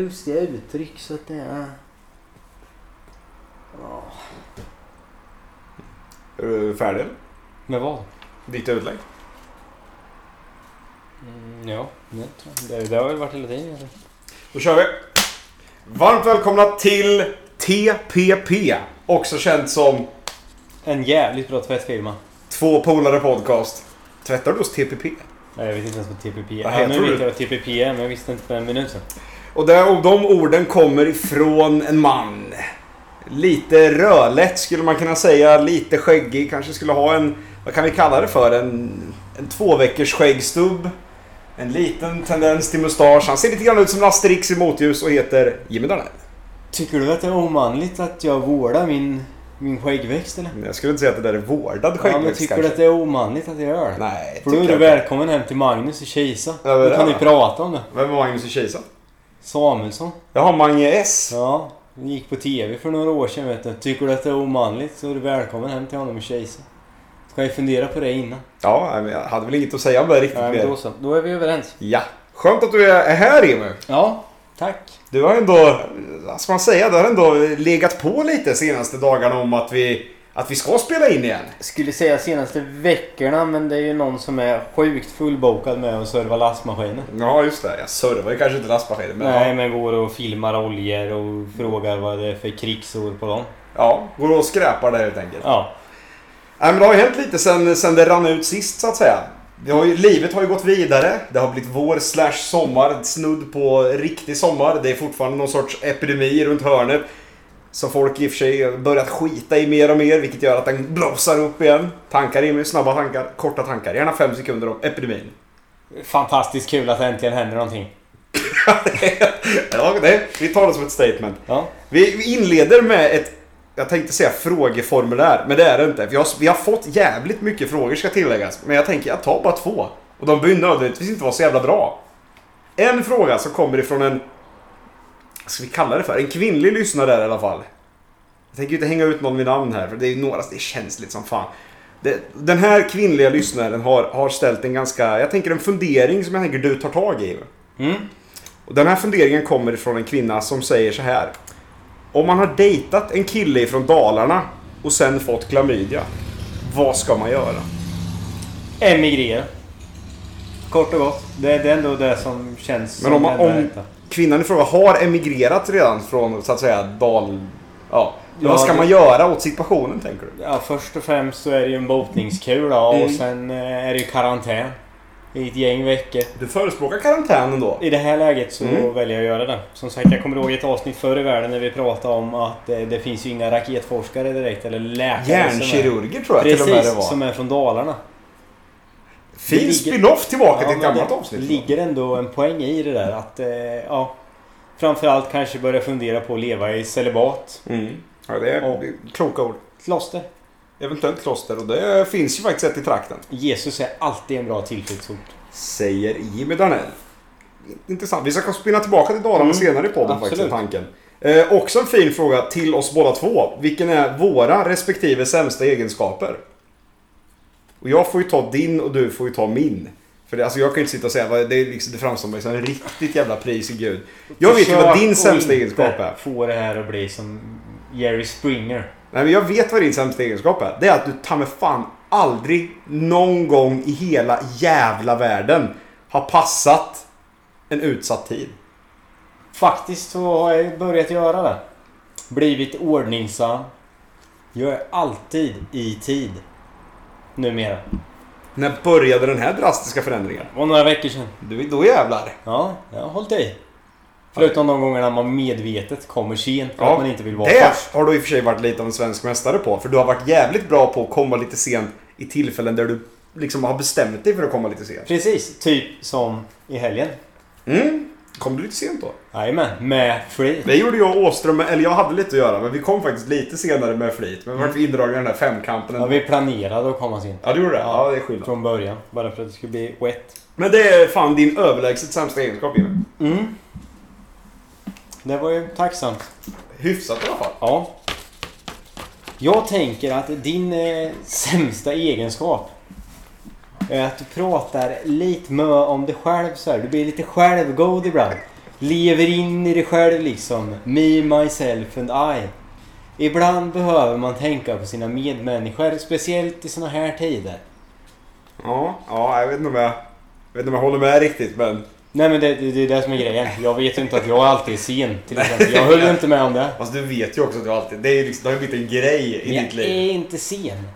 lustiga uttryck så att det är... Ja. Är du färdig? Med vad? Ditt utlägg? Mm, ja, det, tror jag. det, det har väl varit hela tiden. Alltså. Då kör vi! Varmt välkomna till TPP. Också känt som En jävligt bra tvättfirma. Två polare podcast. Tvättar du hos TPP? Nej, jag vet inte ens vad TPP är. Ja, nu vet jag vad TPP är, men jag visste inte för en minut sedan. Och, där, och de orden kommer ifrån en man. Lite rödlätt skulle man kunna säga. Lite skäggig. Kanske skulle ha en, vad kan vi kalla det för? En, en två veckors skäggstubb. En liten tendens till mustasch. Han ser lite grann ut som en Asterix i motljus och heter Jimmy Darnell. Tycker du att det är omanligt att jag vårdar min, min skäggväxt eller? Jag skulle inte säga att det där är vårdad Ja, men skäggväxt tycker kanske. du att det är omanligt att jag gör det? Nej, För då är du välkommen hem till Magnus i Kisa. Ja, är Då kan ni prata om det. Vem var Magnus i Kisa? Samuelsson. Jaha, Mange S. Ja, vi gick på TV för några år sedan vet du. Tycker du att det är omanligt så är du välkommen hem till honom i Kisa. Ska jag fundera på det innan? Ja, nej, jag hade väl inget att säga om det riktigt Ja, men då så. Då är vi överens. Ja. Skönt att du är här Jimmy. Ja, tack. Du har ändå, vad ska man säga, du har ändå legat på lite senaste dagarna om att vi, att vi ska spela in igen. Skulle säga senaste veckorna men det är ju någon som är sjukt fullbokad med att serva lastmaskiner. Ja, just det. Jag servar ju kanske inte lastmaskiner, men Nej ja. men går och filmar oljor och frågar vad det är för krigsår på dem. ja, går och skräpar där helt enkelt. Ja. Nej, men det har ju hänt lite sen, sen det rann ut sist så att säga. Det har ju, livet har ju gått vidare. Det har blivit vår slash sommar. Snudd på riktig sommar. Det är fortfarande någon sorts epidemi runt hörnet. Som folk i och för sig börjat skita i mer och mer. Vilket gör att den blossar upp igen. Tankar in med snabba tankar. Korta tankar. Gärna fem sekunder om epidemin. Fantastiskt kul att det äntligen händer någonting. ja, det, vi tar det som ett statement. Ja. Vi, vi inleder med ett, jag tänkte säga frågeformulär, men det är det inte. Vi har, vi har fått jävligt mycket frågor ska tilläggas, men jag tänker jag tar bara två. Och de behöver nödvändigtvis inte vara så jävla bra. En fråga som kommer ifrån en, vad ska vi kalla det för? En kvinnlig lyssnare där i alla fall. Jag tänker inte hänga ut någon vid namn här, för det är några, det är känsligt som fan. Det, den här kvinnliga lyssnaren har, har ställt en ganska, jag tänker en fundering som jag tänker du tar tag i. Mm. Och den här funderingen kommer ifrån en kvinna som säger så här. Om man har dejtat en kille från Dalarna och sen fått klamydia. Vad ska man göra? Emigrera. Kort och gott. Det, det är ändå det som känns Men om, som man, om. Kvinnan i fråga har emigrerat redan från så att säga Dal... Ja. Ja, vad ska det- man göra åt situationen tänker du? Ja, först och främst så är det ju en botningskur då, Mm. och sen eh, är det ju karantän. I ett gäng veckor. Du förespråkar karantänen då? I det här läget så Mm. väljer jag att göra det. Som sagt, jag kommer ihåg ett avsnitt förr i världen när vi pratade om att eh, det finns ju inga raketforskare direkt, eller läkare Hjärnkirurger tror jag till och med det Precis, var. som är från Dalarna. Fin Det spin-off tillbaka till ett gammalt det avsnitt. ligger ändå en poäng i det där att, eh, ja. Framförallt kanske börja fundera på att leva i celibat. Mm. Ja, det är Och- det kloka ord. Kloster. Eventuellt kloster och det finns ju faktiskt ett i trakten. Jesus är alltid en bra tillflyktsort. Säger Jimmy Darnell. Intressant. Vi ska spinna tillbaka till Dalarna Mm, senare i podden absolut. faktiskt, tanken. Eh, också en fin fråga till oss båda två. Vilken är våra respektive sämsta egenskaper? Och jag får ju ta din och du får ju ta min. För det, alltså jag kan ju inte sitta och säga, vad- det, är liksom, det framstår som en riktigt jävla pris i Gud. Jag vet ju vad din sämsta egenskap är. få det här att bli som Jerry Springer. Nej men jag vet vad din sämsta egenskap är. Det är att du ta mig fan aldrig någon gång i hela jävla världen har passat en utsatt tid. Faktiskt så har jag börjat göra det. Blivit ordningsam. Jag är alltid i tid. Numera. När började den här drastiska förändringen? Det var några veckor sedan. Du, då jävlar. Ja, jag har hållit i. Förutom de gångerna man medvetet kommer sent för Ja, att man inte vill vara Det först. har du i och för sig varit lite av en svensk mästare på. För du har varit jävligt bra på att komma lite sent i tillfällen där du liksom har bestämt dig för att komma lite sent. Precis, typ som i helgen. Mm. Kom du lite sent då? Jajamän, med flit. Det gjorde jag och Åström, eller jag hade lite att göra, men vi kom faktiskt lite senare med flit. Men vi vart indragna i den här femkampen. Ja, vi planerade att komma sent. Ja, du gjorde det? Ja. Ja, det är skillnad. Från början. Bara för att det skulle bli wet. Men det är fan din överlägset sämsta egenskap Jimmy. Mm. Det var ju tacksamt. Hyfsat i alla fall. Ja. Jag tänker att din eh, sämsta egenskap är att du pratar lite mö om dig själv så här. Du blir lite självgod ibland. Lever in i det själv liksom. Me, myself and I. Ibland behöver man tänka på sina medmänniskor, speciellt i såna här tider. Ja, ja jag vet inte om jag, jag, vet inte om jag håller med riktigt men... Nej men det, det, det är det som är grejen. Jag vet ju inte att jag alltid är sen till exempel. Jag höll inte med om det. Fast du vet ju också att du alltid... Det, är liksom, det har ju blivit en grej i Men ditt jag liv. är inte sen.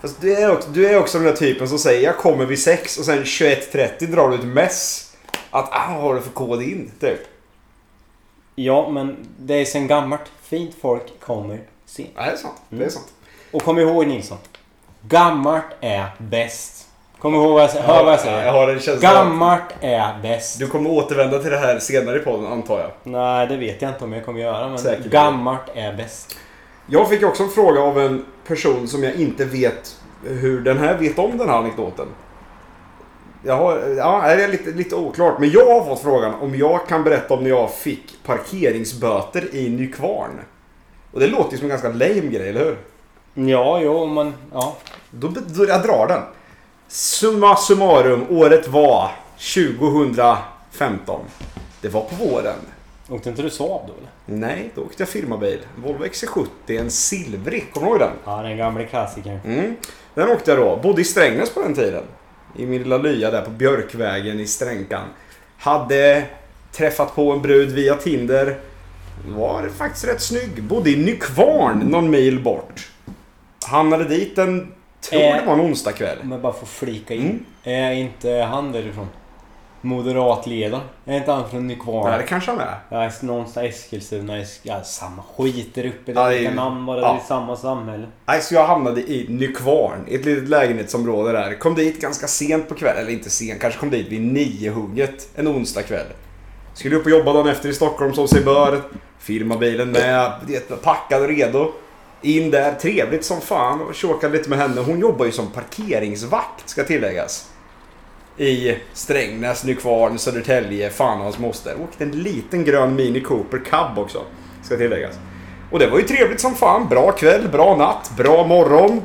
Fast du är, också, du är också den där typen som säger jag kommer vid sex och sen 21.30 drar du ett mess. Att ah, vad har du för kod in? Typ. Ja, men det är sen gammalt. Fint folk kommer sen. Ja, det är sant. Det är sant. Och kom ihåg Nilsson. Gammalt är bäst. Kom ihåg vad jag säger. Hör vad jag jag säger. har en känsla av Gammalt är bäst. Du kommer återvända till det här senare i podden antar jag. Nej, det vet jag inte om jag kommer göra. Men Säkert. gammalt är bäst. Jag fick också en fråga av en person som jag inte vet hur den här vet om den här anekdoten. Jag har, ja, det är lite, lite oklart. Men jag har fått frågan om jag kan berätta om när jag fick parkeringsböter i Nykvarn. Och det låter ju som en ganska lame grej, eller hur? Ja, jo, men ja. Då, då jag drar den. Summa summarum, året var 2015. Det var på våren. Åkte inte du Saab då eller? Nej, då åkte jag firmabil. Volvo XC70, en silvrig. Kommer du ihåg den? Ja, den gamla klassikern. Mm. Den åkte jag då. Bodde i Strängnäs på den tiden. I min lilla lya där på Björkvägen i Stränkan. Hade träffat på en brud via Tinder. Var faktiskt rätt snygg. Bodde i Nykvarn, någon mil bort. Hamnade dit en, tror Eh. det var en onsdagkväll. Om jag bara får flika in. Mm. Är inte han därifrån? Moderatledaren? Är inte han från Nykvarn? Ja, det kanske han är. Ja, någonstans Eskilstuna, Esk... ja, samma skit där uppe. Det är namn bara, ja. det är samma samhälle. Nej, så jag hamnade i Nykvarn, i ett litet lägenhetsområde där. Kom dit ganska sent på kvällen, eller inte sent, kanske kom dit vid nio-hugget en onsdag kväll. Skulle upp och jobba dagen efter i Stockholm som sig bör. Firmabilen med, packad och redo. In där, trevligt som fan och tjåkade lite med henne. Hon jobbar ju som parkeringsvakt ska tilläggas. I Strängnäs, Nykvarn, Södertälje, fan och hans moster. Åkte en liten grön Mini Cooper Cab också, ska tilläggas. Och det var ju trevligt som fan. Bra kväll, bra natt, bra morgon.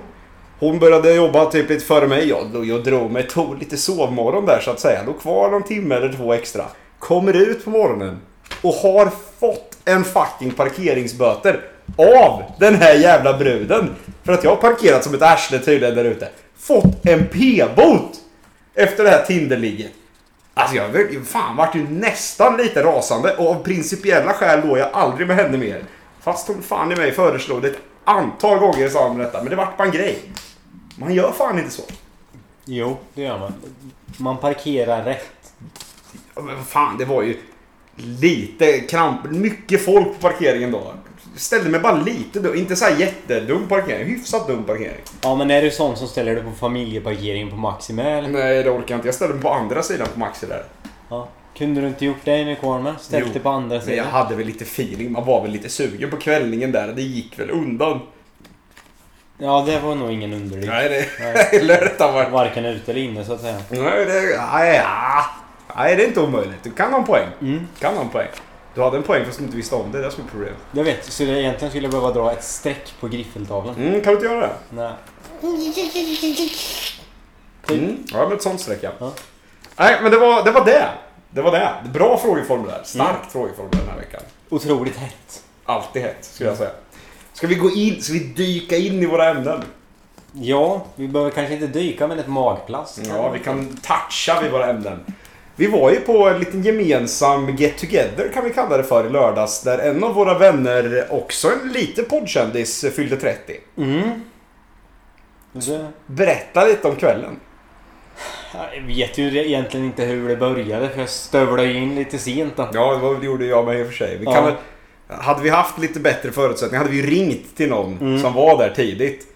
Hon började jobba typ lite före mig. Jag, jag drog mig, tog lite sovmorgon där så att säga. Låg kvar någon timme eller två extra. Kommer ut på morgonen och har fått en fucking parkeringsböter av den här jävla bruden. För att jag har parkerat som ett arsle tydligen där ute. Fått en p-bot! Efter det här Tinderligget. Alltså jag fan vart ju nästan lite rasande och av principiella skäl låg jag aldrig med henne mer. Fast hon fan i mig föreslog det ett antal gånger i samband med detta. Men det vart bara en grej. Man gör fan inte så. Jo, det gör man. Man parkerar rätt. Ja, Men fan, det var ju lite kramp. Mycket folk på parkeringen då. Ställde mig bara lite dum. Inte så här jättedum parkering. Hyfsat dum parkering. Ja, men är du sån som ställer dig på familjeparkering på Maxima eller? Nej, det orkar jag inte. Jag ställde mig på andra sidan på Maxi där. Ja. Kunde du inte gjort det i med? Ställt dig på andra Men jag sidan? hade väl lite feeling. Man var väl lite sugen på kvällningen där. Det gick väl undan. Ja, det var nog ingen underlig. Nej, det... Nej. Eller detta var... Varken ute eller inne så att säga. Nej, det... Nej, ja. Nej, det är inte omöjligt. Du kan ha en poäng. Mm. Kan ha en poäng. Du hade en poäng fast du inte visste om det. Det är det som är problemet. Jag vet, så det egentligen skulle jag behöva dra ett streck på griffeltavlan. Mm, kan du inte göra det? Nej. Mm. Ja, med ett sånt streck ja. Ja. Nej, men det var, det var det. Det var det. Bra frågeformulär. Starkt frågeformulär den här veckan. Otroligt hett. Alltid hett, skulle jag säga. Ska vi gå in, ska vi dyka in i våra ämnen? Ja, vi behöver kanske inte dyka med ett magplast. Ja, vi kan toucha vid våra ämnen. Vi var ju på en liten gemensam get together kan vi kalla det för i lördags. Där en av våra vänner, också en liten poddkändis, fyllde 30. Mm. Det, Berätta lite om kvällen. jag vet ju egentligen inte hur det började för jag stövlade ju in lite sent då. Ja, det gjorde jag med i och för sig. Vi Ja. väl, hade vi haft lite bättre förutsättningar hade vi ringt till någon Mm. som var där tidigt.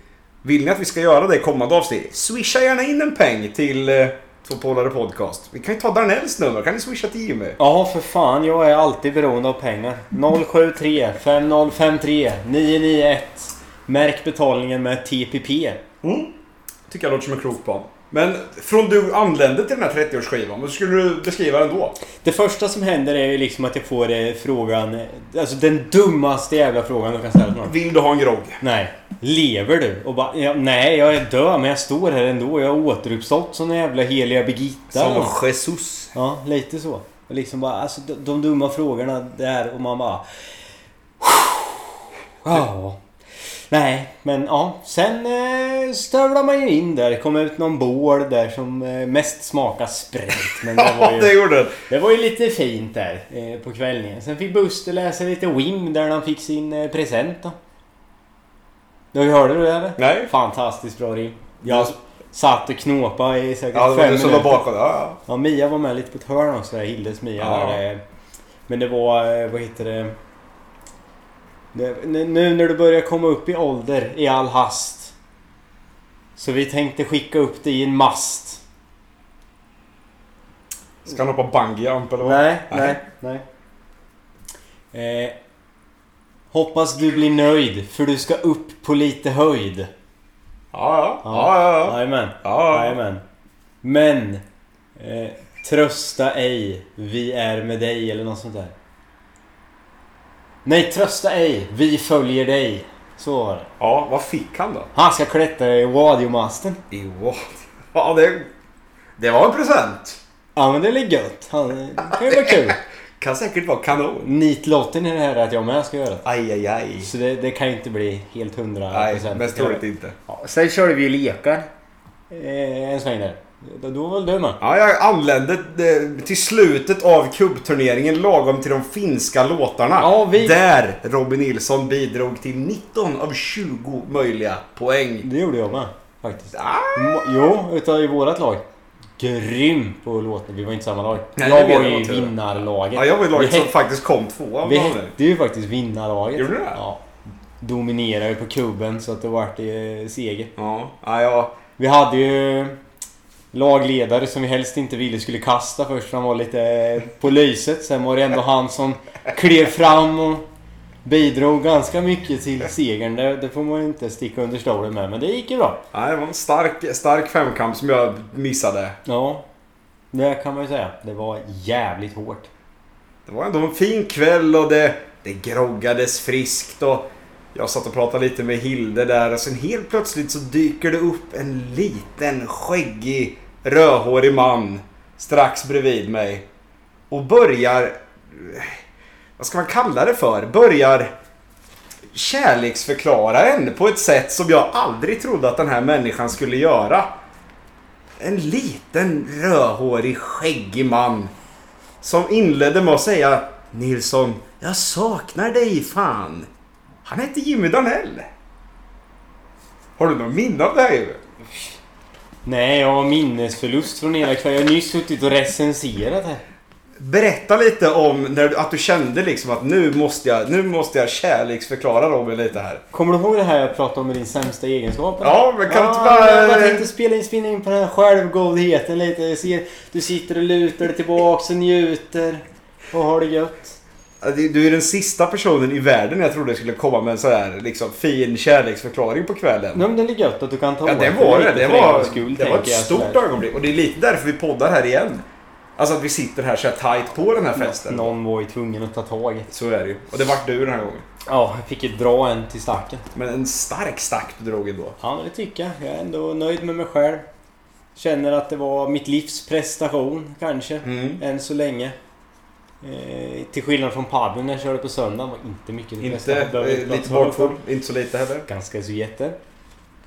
Vill ni att vi ska göra det i kommande avsnitt? Swisha gärna in en peng till eh, Två Polare Podcast. Vi kan ju ta Darnells nummer. Kan ni swisha till Jimmy? Ja, för fan. Jag är alltid beroende av pengar. 073 5053 991. Märk betalningen med TPP. Tycker jag låter som en klok plan. Men från du anlände till den här 30-årsskivan, vad skulle du beskriva den då? Det första som händer är ju liksom att jag får eh, frågan... Alltså den dummaste jävla frågan du kan ställa till någon. Vill du ha en grogg? Nej. Lever du? Och bara, ja, nej, jag är död men jag står här ändå. Jag har återuppstått som den jävla heliga Birgitta. Som Jesus. Ja, lite så. Och liksom bara, alltså de, de dumma frågorna där och man bara... Ja. Nej, men ja. Sen eh, stövlar man ju in där. Det kom ut någon bål där som eh, mest smakar sprit. Men det var ju... det gjorde den. Det var ju lite fint där eh, på kvällningen. Sen fick Buster läsa lite Wim där han fick sin eh, present då. Du hörde du det eller? Nej. Fantastiskt bra rim. Jag satt och knåpade i säkert Ja, det fem minuter. bakom. Ja, ja. Ja, Mia var med lite på ett hörn också där. Hildes Mia Ja. där. eh. Men det var, eh, vad heter det? Nu nu när du börjar komma upp i ålder i all hast. Så vi tänkte skicka upp dig i en mast. Ska han hoppa bungyjump eller vad? Nej, nej, nej. Eh, hoppas du blir nöjd för du ska upp på lite höjd. Ja, ja. Ja, ja, ja. Jajamän. Ja, ja. Jajamän. Men eh, trösta ej, vi är med dig eller något sånt där. Nej, trösta ej, vi följer dig. Så var det. Ja, vad fick han då? Han ska klättra i radiomasten. I what? Ja, det... Det var en present. Ja men det är gött. Han, det kan ju vara kul. Kan säkert vara kanon. Nitlotten i det här är att jag med ska göra det. Aj, aj, aj. Så det, det kan ju inte bli helt hundra Nej, procent. mest troligt inte. Ja, sen körde vi ju lekar. Eh, en sväng där. Då, då var väl du med? Ja, jag anlände eh, till slutet av kubbturneringen lagom till de finska låtarna. Ja, vi- Där Robin Nilsson bidrog till 19 av 20 möjliga poäng. Det gjorde jag med. Faktiskt. Ah, Mo- Jo, utav i vårat lag. Grym på låten. Vi var inte samma lag. Nej, jag var ju vinnarlaget. ja, jag var i laget vi som hette- faktiskt kom tvåa. Vi hette ju faktiskt vinnarlaget. Gjorde du det? Ja. Dominerade på kubben så att det vart eh, seger. Ja, ja, ja. Vi hade ju lagledare som vi helst inte ville skulle kasta först för han var lite på lyset. Sen var det ändå han som klev fram och bidrog ganska mycket till segern. Det, det får man inte sticka under stolen med. Men det gick ju bra. ja det var en stark, stark femkamp som jag missade. Ja, det kan man ju säga. Det var jävligt hårt. Det var ändå en fin kväll och det, det groggades friskt och jag satt och pratade lite med Hilde där och sen helt plötsligt så dyker det upp en liten skäggig rödhårig man strax bredvid mig och börjar... Vad ska man kalla det för? Börjar kärleksförklara en på ett sätt som jag aldrig trodde att den här människan skulle göra. En liten rödhårig skäggig man som inledde med att säga Nilsson, jag saknar dig fan. Han hette Jimmy Danell. Har du någon minne av det här Jimmy? Nej, jag har minnesförlust från hela kvällen. Jag har nyss suttit och recenserat här. Berätta lite om när, att du kände liksom att nu måste jag, nu måste jag kärleksförklara Robin lite här. Kommer du ihåg det här jag pratade om med din sämsta egenskap? Ja, men kan du inte Ja, bara- Jag tänkte spela in, spinna in på den här självgodheten lite. Ser, du sitter och lutar dig tillbaks och njuter. Och har det gött. Ja, Du är den sista personen i världen jag trodde skulle komma med en sån här liksom, fin kärleksförklaring på kvällen. Nej men det är gött att du kan ta Ja, det var det. Det var, skull, det var ett stort ögonblick. Och det är lite därför vi poddar här igen. Alltså att vi sitter här så här tight på den här festen. Någon var ju tvungen att ta tag. Så är det ju. Och det vart du den här gången. Ja, jag fick ju dra en till stacken. Men en stark stack du drog ändå. Ja, men det tycker jag. Jag är ändå nöjd med mig själv. Känner att det var mitt livs prestation, kanske. Mm. Än så länge. Eh, till skillnad från paddeln när jag körde på söndagen var inte mycket till Inte. Behöver eh, lite bakfull, inte så lite heller. Ganska så jätte.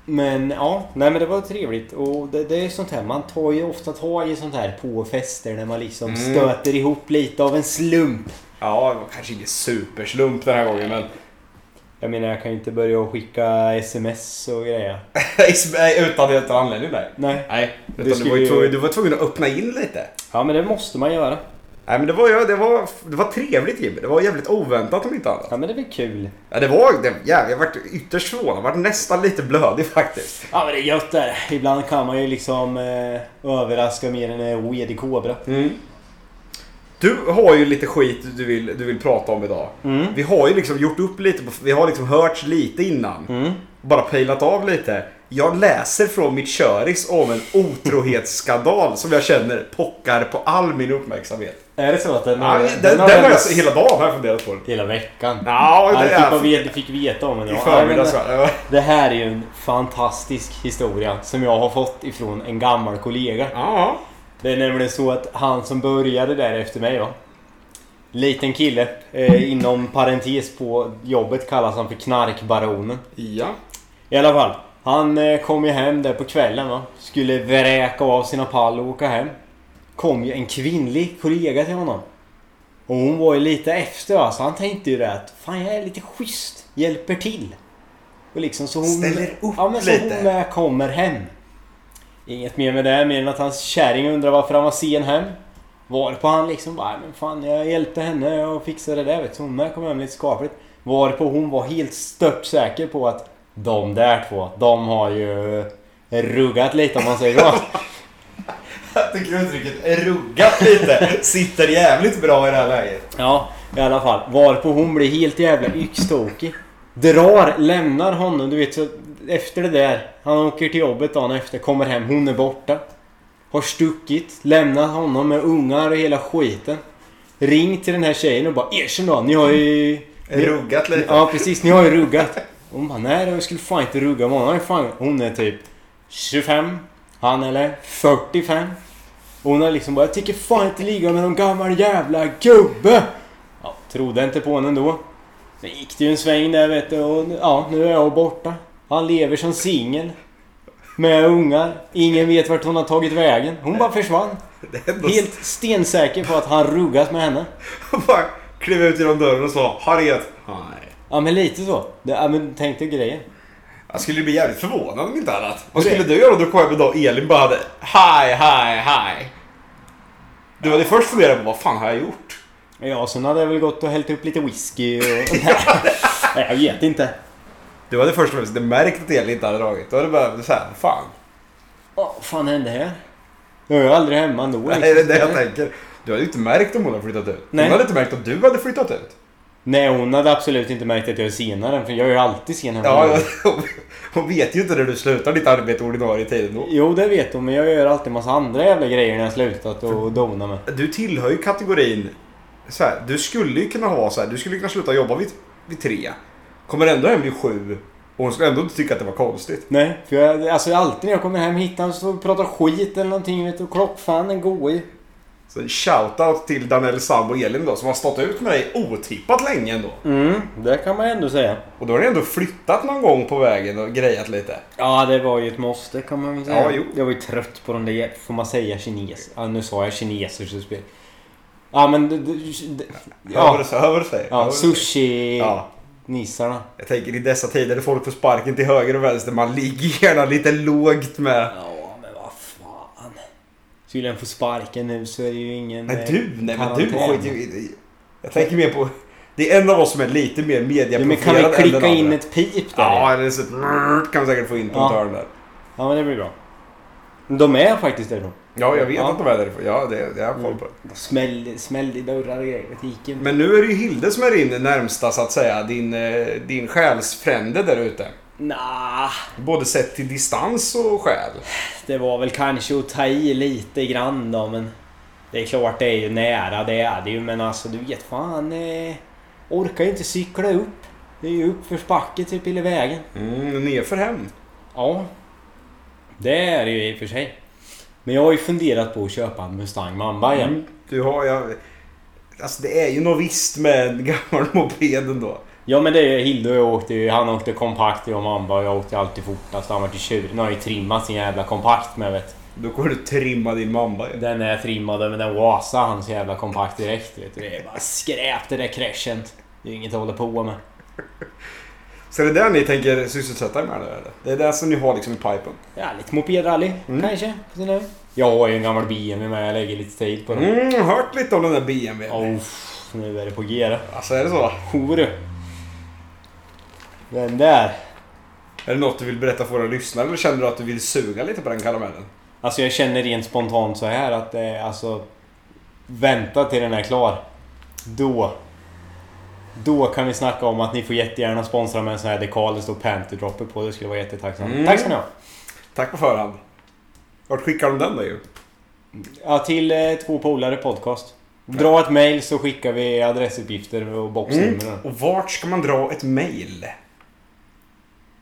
Men ja, nej men det var trevligt. Och det, det är sånt här, man tar ju ofta tag i sånt här på fester när man liksom Mm. stöter ihop lite av en slump. Ja, det var kanske ingen superslump den här gången men... Jag menar jag kan ju inte börja skicka sms och grejer. Utan helt anledning nej. Nej. Nej, utan du, skulle var ju- tvungen, du var tvungen att öppna in lite. Ja men det måste man göra. Nej men det var, det var, det var trevligt Jimmy. Det var jävligt oväntat om inte annat. Ja men det väl kul. Ja, det var... Det, ja, jag varit ytterst förvånad. Jag varit nästan lite blödig faktiskt. Ja men det är gött där. Ibland kan man ju liksom eh, överraska mer än en oedig kobra. Mm. Du har ju lite skit du vill, du vill prata om idag. Mm. Vi har ju liksom gjort upp lite, vi har liksom hört lite innan. Mm. Bara pejlat av lite. Jag läser från mitt köris om en otrohetsskandal som jag känner pockar på all min uppmärksamhet. Är det så att den, Ja, den, den, har har jag hela dagen har jag funderat på. den. Hela veckan. Ja, Ja, det man är veta, fick veta om den. i ja. förmiddags. Ja? Det här är ju en fantastisk historia som jag har fått ifrån en gammal kollega. Ja, Det är nämligen så att han som började där efter mig va. Liten kille. Eh, inom parentes på jobbet kallas han för knarkbaronen. Ja. I alla fall. Han eh, kom ju hem där på kvällen va. Skulle vräka av sina pall och åka hem. Kom ju en kvinnlig kollega till honom. Och hon var ju lite efter va. Så han tänkte ju det att fan jag är lite schysst. Hjälper till. Och liksom så hon... Ställer upp ja, men så lite. hon med kommer hem. Inget mer med det mer än att hans kärring undrar varför han var sen hem. Varpå han liksom bara, men fan jag hjälpte henne och fixade det där vet du. Hon med kom hem lite skapligt. Varpå hon var helt stört säker på att de där två, de har ju ruggat lite om man säger så. Jag tycker uttrycket ruggat lite sitter jävligt bra i det här läget. Ja, i alla fall. Varpå hon blir helt jävla yxtokig. Drar, lämnar honom, du vet så efter det där. Han åker till jobbet dagen efter, kommer hem, hon är borta. Har stuckit, lämnat honom med ungar och hela skiten. Ring till den här tjejen och bara erkänn då, ni har ju... ni- Ruggat lite. Ja precis, ni har ju ruggat. Hon bara nej jag skulle fan inte rugga med honom. Hon är typ 25. Han eller 45. Och hon har liksom bara jag tycker fan inte ligga med någon gammal jävla gubbe. Ja, trodde inte på henne ändå. Sen gick det ju en sväng där vet du och ja, nu är jag borta. Han lever som singel. Med ungar. Ingen vet vart hon har tagit vägen. Hon bara försvann. Helt stensäker på att han ruggat med henne. bara klev ut genom dörren och sa Harriet. Nej. Ja men lite så. Det, ja, men tänk dig grejen. Jag skulle bli jävligt förvånad om inte annat. Vad skulle du göra om du kom hem en dag och Elin bara hade Hi, hi, hi. Du hade först funderat på vad fan har jag gjort? Ja, sen hade jag väl gått och hällt upp lite whisky och... Nej, jag vet inte. Du hade först och främst märkt att Elin inte hade dragit. Då hade du bara såhär, vad fan. Vad fan hände här? Jag är ju aldrig hemma ändå. liksom. Nej, det är det jag tänker. Du hade ju inte märkt om hon hade flyttat ut. Nej. Hon hade inte märkt att du hade flyttat ut. Nej, hon hade absolut inte märkt att jag är senare. För jag är ju alltid sen hemma. Ja, hon- hon vet ju inte när du slutar ditt arbete ordinarie då. Jo, det vet hon. Men jag gör alltid massa andra jävla grejer när jag slutat och dona med. Du tillhör ju kategorin... Så här, du skulle ju kunna ha så här, du skulle kunna sluta jobba vid, vid tre. Kommer ändå hem vid sju. Och hon skulle ändå inte tycka att det var konstigt. Nej, för jag, alltså alltid när jag kommer hem hittar så och pratar skit eller någonting. Vet du, klockfan god i. Så en shoutout till Danell Sambo och Elin då som har stått ut med dig otippat länge ändå. Mm, det kan man ändå säga. Och då har ni ändå flyttat någon gång på vägen och grejat lite. Ja, det var ju ett måste kan man väl säga. Ja, jo. Jag var ju trött på de där, får man säga kines? Ja, nu sa jag kineser så spel. Ja, men... det- det- Ja, du säger, hör vad du säger. Ja sushi-nissarna. Ja. Jag tänker i dessa tider där folk får sparken till höger och vänster, man ligger gärna lite lågt med... Ja. Den få sparken nu så är det ju ingen... Men eh, du, nej men du skiter. Jag tänker mer på... Det är en av oss som är lite mer Ja, men kan vi klicka in andra. ett pip där? Ja, eller så kan vi säkert få in på Ja. en där. ja, men det blir bra. De är faktiskt därifrån. Ja, jag vet Ja. att de är därifrån. Ja, det, det har jag koll på. Smäll, smäll i dörrar och grejer. Det gick inte. Men nu är det ju Hilde som är din närmsta, så att säga. Din, eh, din själsfrände där ute. Nah, Både sett till distans och själ. det var väl kanske att ta i lite grann då, men... Det är klart det är ju nära, det är det ju, men alltså du vet fan... Eh, orkar ju inte cykla upp. Det är ju uppförsbacke typ hela vägen. Mm, nerför hem. Ja. Det är det ju i och för sig. Men jag har ju funderat på att köpa en Mustang Mamba igen. Mm. Du har, jag... Alltså det är ju något visst med en gammal moped ändå. Ja men det är Hilde och jag åkte ju, han åkte kompakt jag och Mamba och jag åkte alltid fortast. Han var till tjurig. Nu har jag ju trimmat sin jävla kompakt med vet Då kommer du trimma din mamba ju. Den är trimmad men den wasar hans jävla kompakt direkt vet du. Det är bara skräp det där crescent. Det är ju inget att hålla på med. Så det är det ni tänker sysselsätta er med nu eller? Det är det som ni har liksom i pipen? Ja, lite mopedrally Mm. kanske. på sin höjd. Jag har ju en gammal BMW med, jag lägger lite tid på den. Mm, hört lite om den där BMW. Oh, nu är det på G det. Alltså är det så? Hore. Den där. Är det något du vill berätta för våra lyssnare eller känner du att du vill suga lite på den karamellen? Alltså jag känner rent spontant så här att eh, alltså... Vänta till den är klar. Då. Då kan vi snacka om att ni får jättegärna sponsra med en sån här dekal det står Panther Dropper på. Det skulle vara jättetacksamt. Mm. Tack ska ni ha. Tack på förhand. Vart skickar de den då ju? Ja, till eh, två polare podcast. Dra ett mail så skickar vi adressuppgifter och boxnummer. Och vart ska man dra ett mail?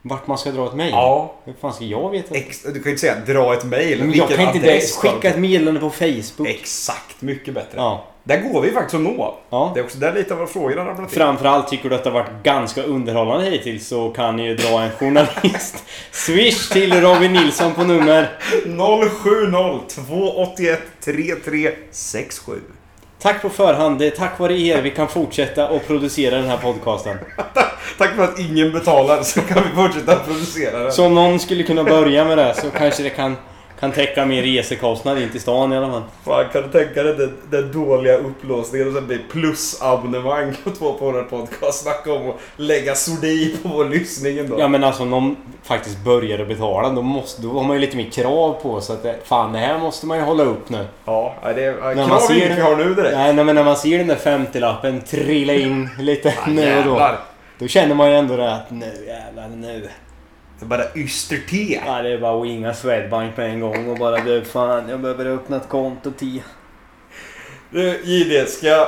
Vart man ska dra ett mejl? Ja. Hur fan ska jag veta? Ex, du kan ju inte säga dra ett mejl. Jag kan inte ska Skicka ett meddelande på Facebook. Exakt, mycket bättre. Ja. Där går vi faktiskt att nå. ja. Det är också där lite av våra frågor har ramlat in. Framförallt tycker du att det har varit ganska underhållande hittills så kan ni ju dra en journalist. Swish till Robin Nilsson på nummer 070 281 3367. Tack på förhand. Det är tack vare er vi kan fortsätta och producera den här podcasten. Tack för att ingen betalar så kan vi fortsätta producera den. Så om någon skulle kunna börja med det så kanske det kan, kan täcka min resekostnad in till stan i alla fall. Fan, kan du tänka dig den, den dåliga upplåsningen och sen blir plusabonnemang på två på vår podcast. Snacka om att lägga sordi på vår lyssning ändå. Ja men alltså om någon faktiskt börjar betala då, måste, då har man ju lite mer krav på sig att det, fan det här måste man ju hålla upp nu. Ja, det är man krav ser inget det- vi har nu direkt. Nej nej, men när man ser den där 50-lappen trilla in lite nu och då. Då känner man ju ändå det att nu jävlar nu. Det är bara yster-te. Ja, det är bara att winga Swedbank på en gång och bara du fan jag behöver öppna ett konto till. Du, JD, ska jag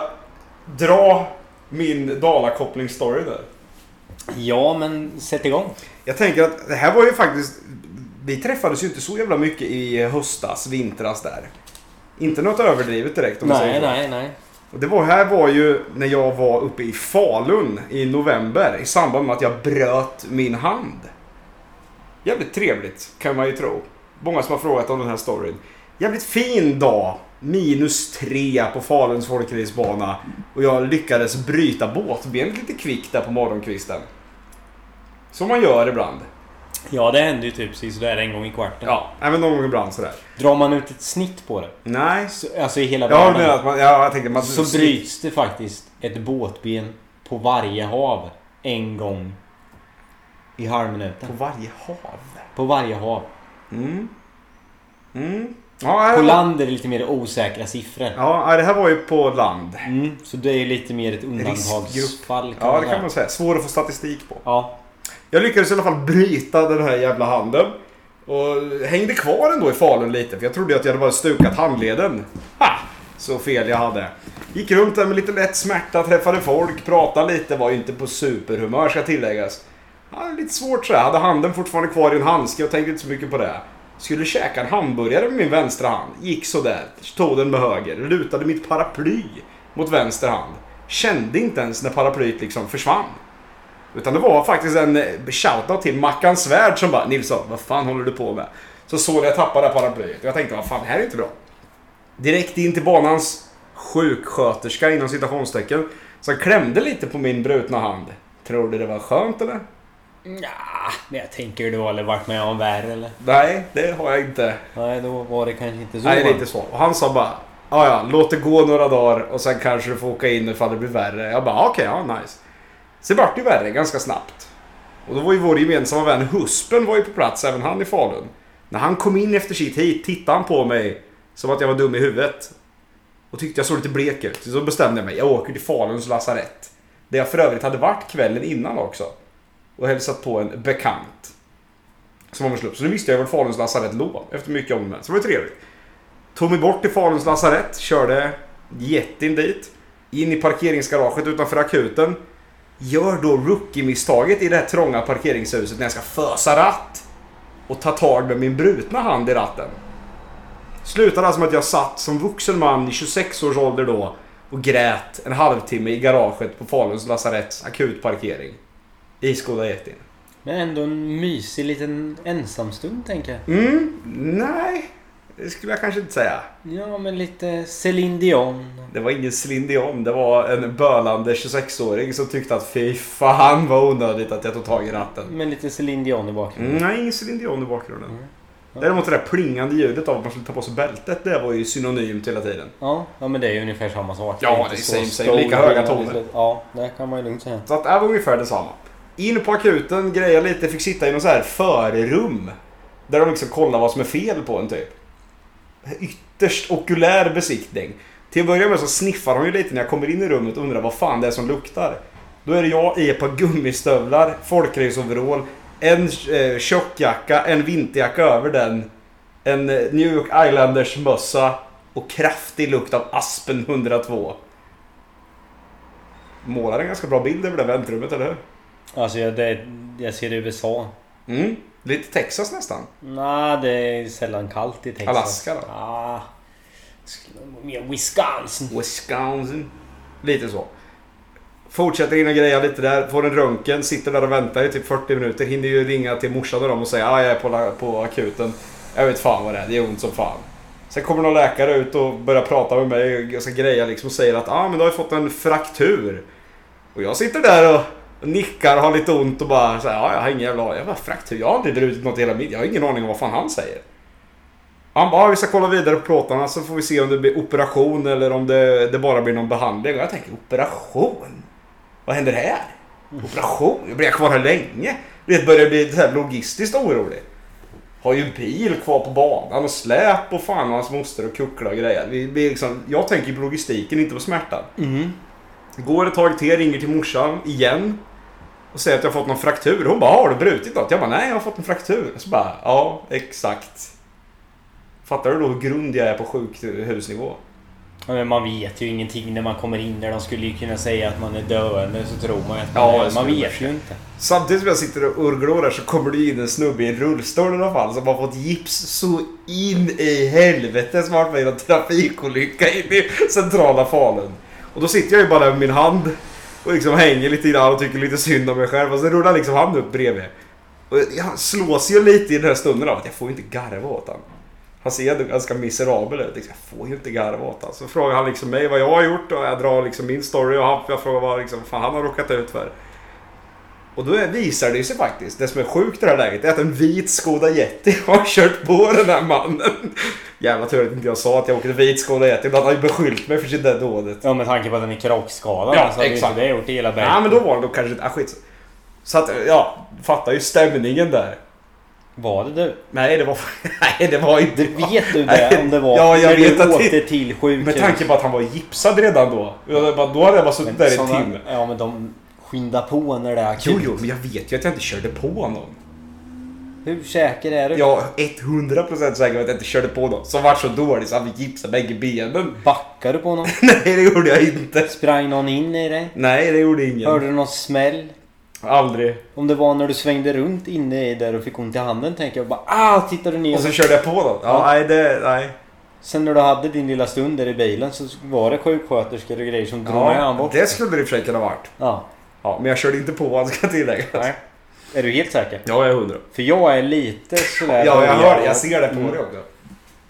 dra min Dalakoppling-story nu? Ja men sätt igång. Jag tänker att det här var ju faktiskt... Vi träffades ju inte så jävla mycket i höstas, vintras där. Inte något överdrivet direkt om man Nej säger så. nej nej. Och det var, här var ju när jag var uppe i Falun i november i samband med att jag bröt min hand. Jävligt trevligt kan man ju tro. Många som har frågat om den här storyn. Jävligt fin dag. Minus tre på Faluns folkracerbana. Och jag lyckades bryta båtbenet lite kvickt där på morgonkvisten. Som man gör ibland. Ja det händer ju typ sådär en gång i kvarten. Ja, även någon gång ibland sådär. Drar man ut ett snitt på det, Nej. så, alltså i hela världen. menat att man... Ja, jag tänkte man... Så bryts det faktiskt ett båtben på varje hav en gång i halvminuten. På varje hav. På varje hav. Mm. Mm. Ja, På land är det lite mer osäkra siffror. Ja, det här var ju på land. Mm, så det är lite mer ett undantagsfall Ja, det kan man säga. Svår att få statistik på. Ja. Jag lyckades i alla fall bryta den här jävla handen. Och hängde kvar ändå i Falun lite, för jag trodde att jag hade bara stukat handleden. Ha! Så fel jag hade. Gick runt där med lite lätt smärta, träffade folk, pratade lite, var ju inte på superhumör ska tilläggas. Ja, lite svårt sådär. Hade handen fortfarande kvar i en handske och tänkte inte så mycket på det. Skulle käka en hamburgare med min vänstra hand. Gick sådär. Tog den med höger. Lutade mitt paraply mot vänster hand. Kände inte ens när paraplyet liksom försvann. Utan det var faktiskt en eh, shoutout till Mackan Svärd som bara Nilsson, vad fan håller du på med? Så såg jag jag tappade det här paraplyet och jag tänkte, vad fan, det här är inte bra. Direkt in till banans sjuksköterska inom citationstecken. Som klämde lite på min brutna hand. Tror du det var skönt eller? Ja, men jag tänker du har aldrig varit med om värre eller? Nej, det har jag inte. Nej, då var det kanske inte så. Nej, det är inte så. Och han sa bara, ja ja, låt det gå några dagar och sen kanske du får åka in ifall det blir värre. Jag bara, okej, ja nice. Så vart det ju värre ganska snabbt. Och då var ju vår gemensamma vän Huspen var ju på plats, även han i Falun. När han kom in efter sitt hit tittade han på mig som att jag var dum i huvudet. Och tyckte jag såg lite blek ut. Så då bestämde jag mig, jag åker till Faluns lasarett. Där jag för övrigt hade varit kvällen innan också. Och hälsat på en bekant. Som var med. Så nu visste jag var Faluns lasarett låg. Efter mycket om. Så det var ju trevligt. Tog mig bort till Faluns lasarett. Körde jättin dit. In i parkeringsgaraget utanför akuten. Gör då rookie-misstaget i det här trånga parkeringshuset när jag ska fösa ratt. Och ta tag med min brutna hand i ratten. Slutade alltså med att jag satt som vuxen man i 26 års ålder då och grät en halvtimme i garaget på Faluns lasaretts akutparkering. I Skoda Yetin. Men ändå en mysig liten ensamstund tänker jag. Mm, nej. Det skulle jag kanske inte säga. Ja, men lite Céline Dion. Det var ingen Céline Dion. Det var en bölande 26-åring som tyckte att fy fan vad onödigt att jag tog tag i ratten. Med lite Céline Dion i bakgrunden. Mm, nej, ingen Céline Dion i bakgrunden. Mm. Ja. Däremot det där plingande ljudet av att man skulle ta på sig bältet, det var ju synonymt hela tiden. Ja, ja, men det är ju ungefär samma sak. Ja, det är så same, same. stor Lika höga toner. Ja, det kan man ju lugnt säga. Så att det var ungefär detsamma. In på akuten, greja lite, fick sitta i något så här förrum. Där de liksom kollar vad som är fel på en typ. Ytterst okulär besiktning. Till att börja med så sniffar de ju lite när jag kommer in i rummet och undrar vad fan det är som luktar. Då är det jag i ett par gummistövlar, folkraceoverall, en eh, tjockjacka, en vinterjacka över den, en eh, New York Islanders mössa och kraftig lukt av Aspen 102. Målar en ganska bra bild över det väntrummet, eller hur? Alltså, jag, det, jag ser USA. Mm. Lite Texas nästan. Nej, det är sällan kallt i Texas. Alaska då? Vara Mer Wisconsin. Wisconsin. Lite så. Fortsätter in och greja lite där. Får en röntgen. Sitter där och väntar i typ 40 minuter. Hinner ju ringa till morsan och dem och säga att jag är på, på akuten. Jag vet fan vad det är. Det är ont som fan. Sen kommer någon läkare ut och börjar prata med mig och ska greja liksom och säger att ah, men du har ju fått en fraktur. Och jag sitter där och nickar har lite ont och bara så här, ja jag har ingen jävla aning. Jag bara fraktur? Jag har aldrig brutit något hela mitt. Jag har ingen aning om vad fan han säger. Han bara, "Ja, vi ska kolla vidare på plåtarna så får vi se om det blir operation eller om det, det bara blir någon behandling. Och jag tänker, operation? Vad händer här? Operation? Jag blir kvar här länge? Det börjar bli så här logistiskt orolig. Har ju en bil kvar på banan och släp och fan och hans moster och kuckla och grejer. Vi, vi liksom, jag tänker på logistiken, inte på smärtan. Mm. Går ett tag till, ringer till morsan igen. Och säger att jag har fått någon fraktur. Hon bara, har du brutit något? Jag bara, nej jag har fått en fraktur. Så bara, ja exakt. Fattar du då hur grund jag är på sjukhusnivå? Ja, men man vet ju ingenting när man kommer in där. De skulle ju kunna säga att man är döende så tror man ju att man Ja, är Man vet ju inte. Samtidigt som jag sitter och urglor där så kommer det in en snubbe i en rullstol i alla fall som har fått gips så in i helvete som har varit med i en trafikolycka i centrala Falun. Och då sitter jag ju bara där med min hand och liksom hänger lite grann och tycker lite synd om mig själv och så rullar liksom han upp bredvid. Och jag slås ju lite i den här stunden av att jag får ju inte garva åt han. Han ser ändå ganska miserabel ut. Liksom, jag får ju inte garva åt han. Så frågar han liksom mig vad jag har gjort och jag drar liksom min story och han, jag frågar vad liksom, fan han har råkat ut för. Och då visar det sig faktiskt, det som är sjukt i det här läget, är att en vit Skoda Yeti har kört på den här mannen. Jävla tur att inte jag sa att jag åkte vit Skoda Yeti, då hade han ju beskyllt mig för sitt där dådet. Ja med tanke på att den är krockskadad. Ja, så hade ju exakt. det gjort i hela berget. Ja men då var det då kanske inte, ah, skit. Så att, ja, fattar ju stämningen där. Var det du? Nej det var, nej det var inte... Det vet du det om det var Ja, jag vet att åkte det- till sjukhus. Med tanke på att han var gipsad redan då. Jag Då hade jag bara suttit där i en timme. Ja men de skyndar på när det är akut. Jo, jo, men jag vet ju att jag inte körde på någon. Hur säker är du? Är 100% säker på att jag inte körde på någon. Som var så dålig så han fick gipsa bägge benen. Backade du på någon? Nej, det gjorde jag inte. Sprang någon in i dig? Nej, det gjorde ingen. Hörde du någon smäll? Aldrig. Om det var när du svängde runt inne i där och fick ont i handen tänker jag bara ah, tittade du ner Och så körde jag på någon. Ja, Ja. nej, det... Nej. Sen när du hade din lilla stund där i bilen så var det sjuksköterskor och grejer som drog med han Ja, bort. det skulle det i och för sig kunna varit. Ja. Ja, men jag körde inte på vad ska tilläggas. Nej. Är du helt säker? Ja, jag är hundra. För jag är lite sådär... Ja, jag hör det. Jag ser det på Mm. dig också.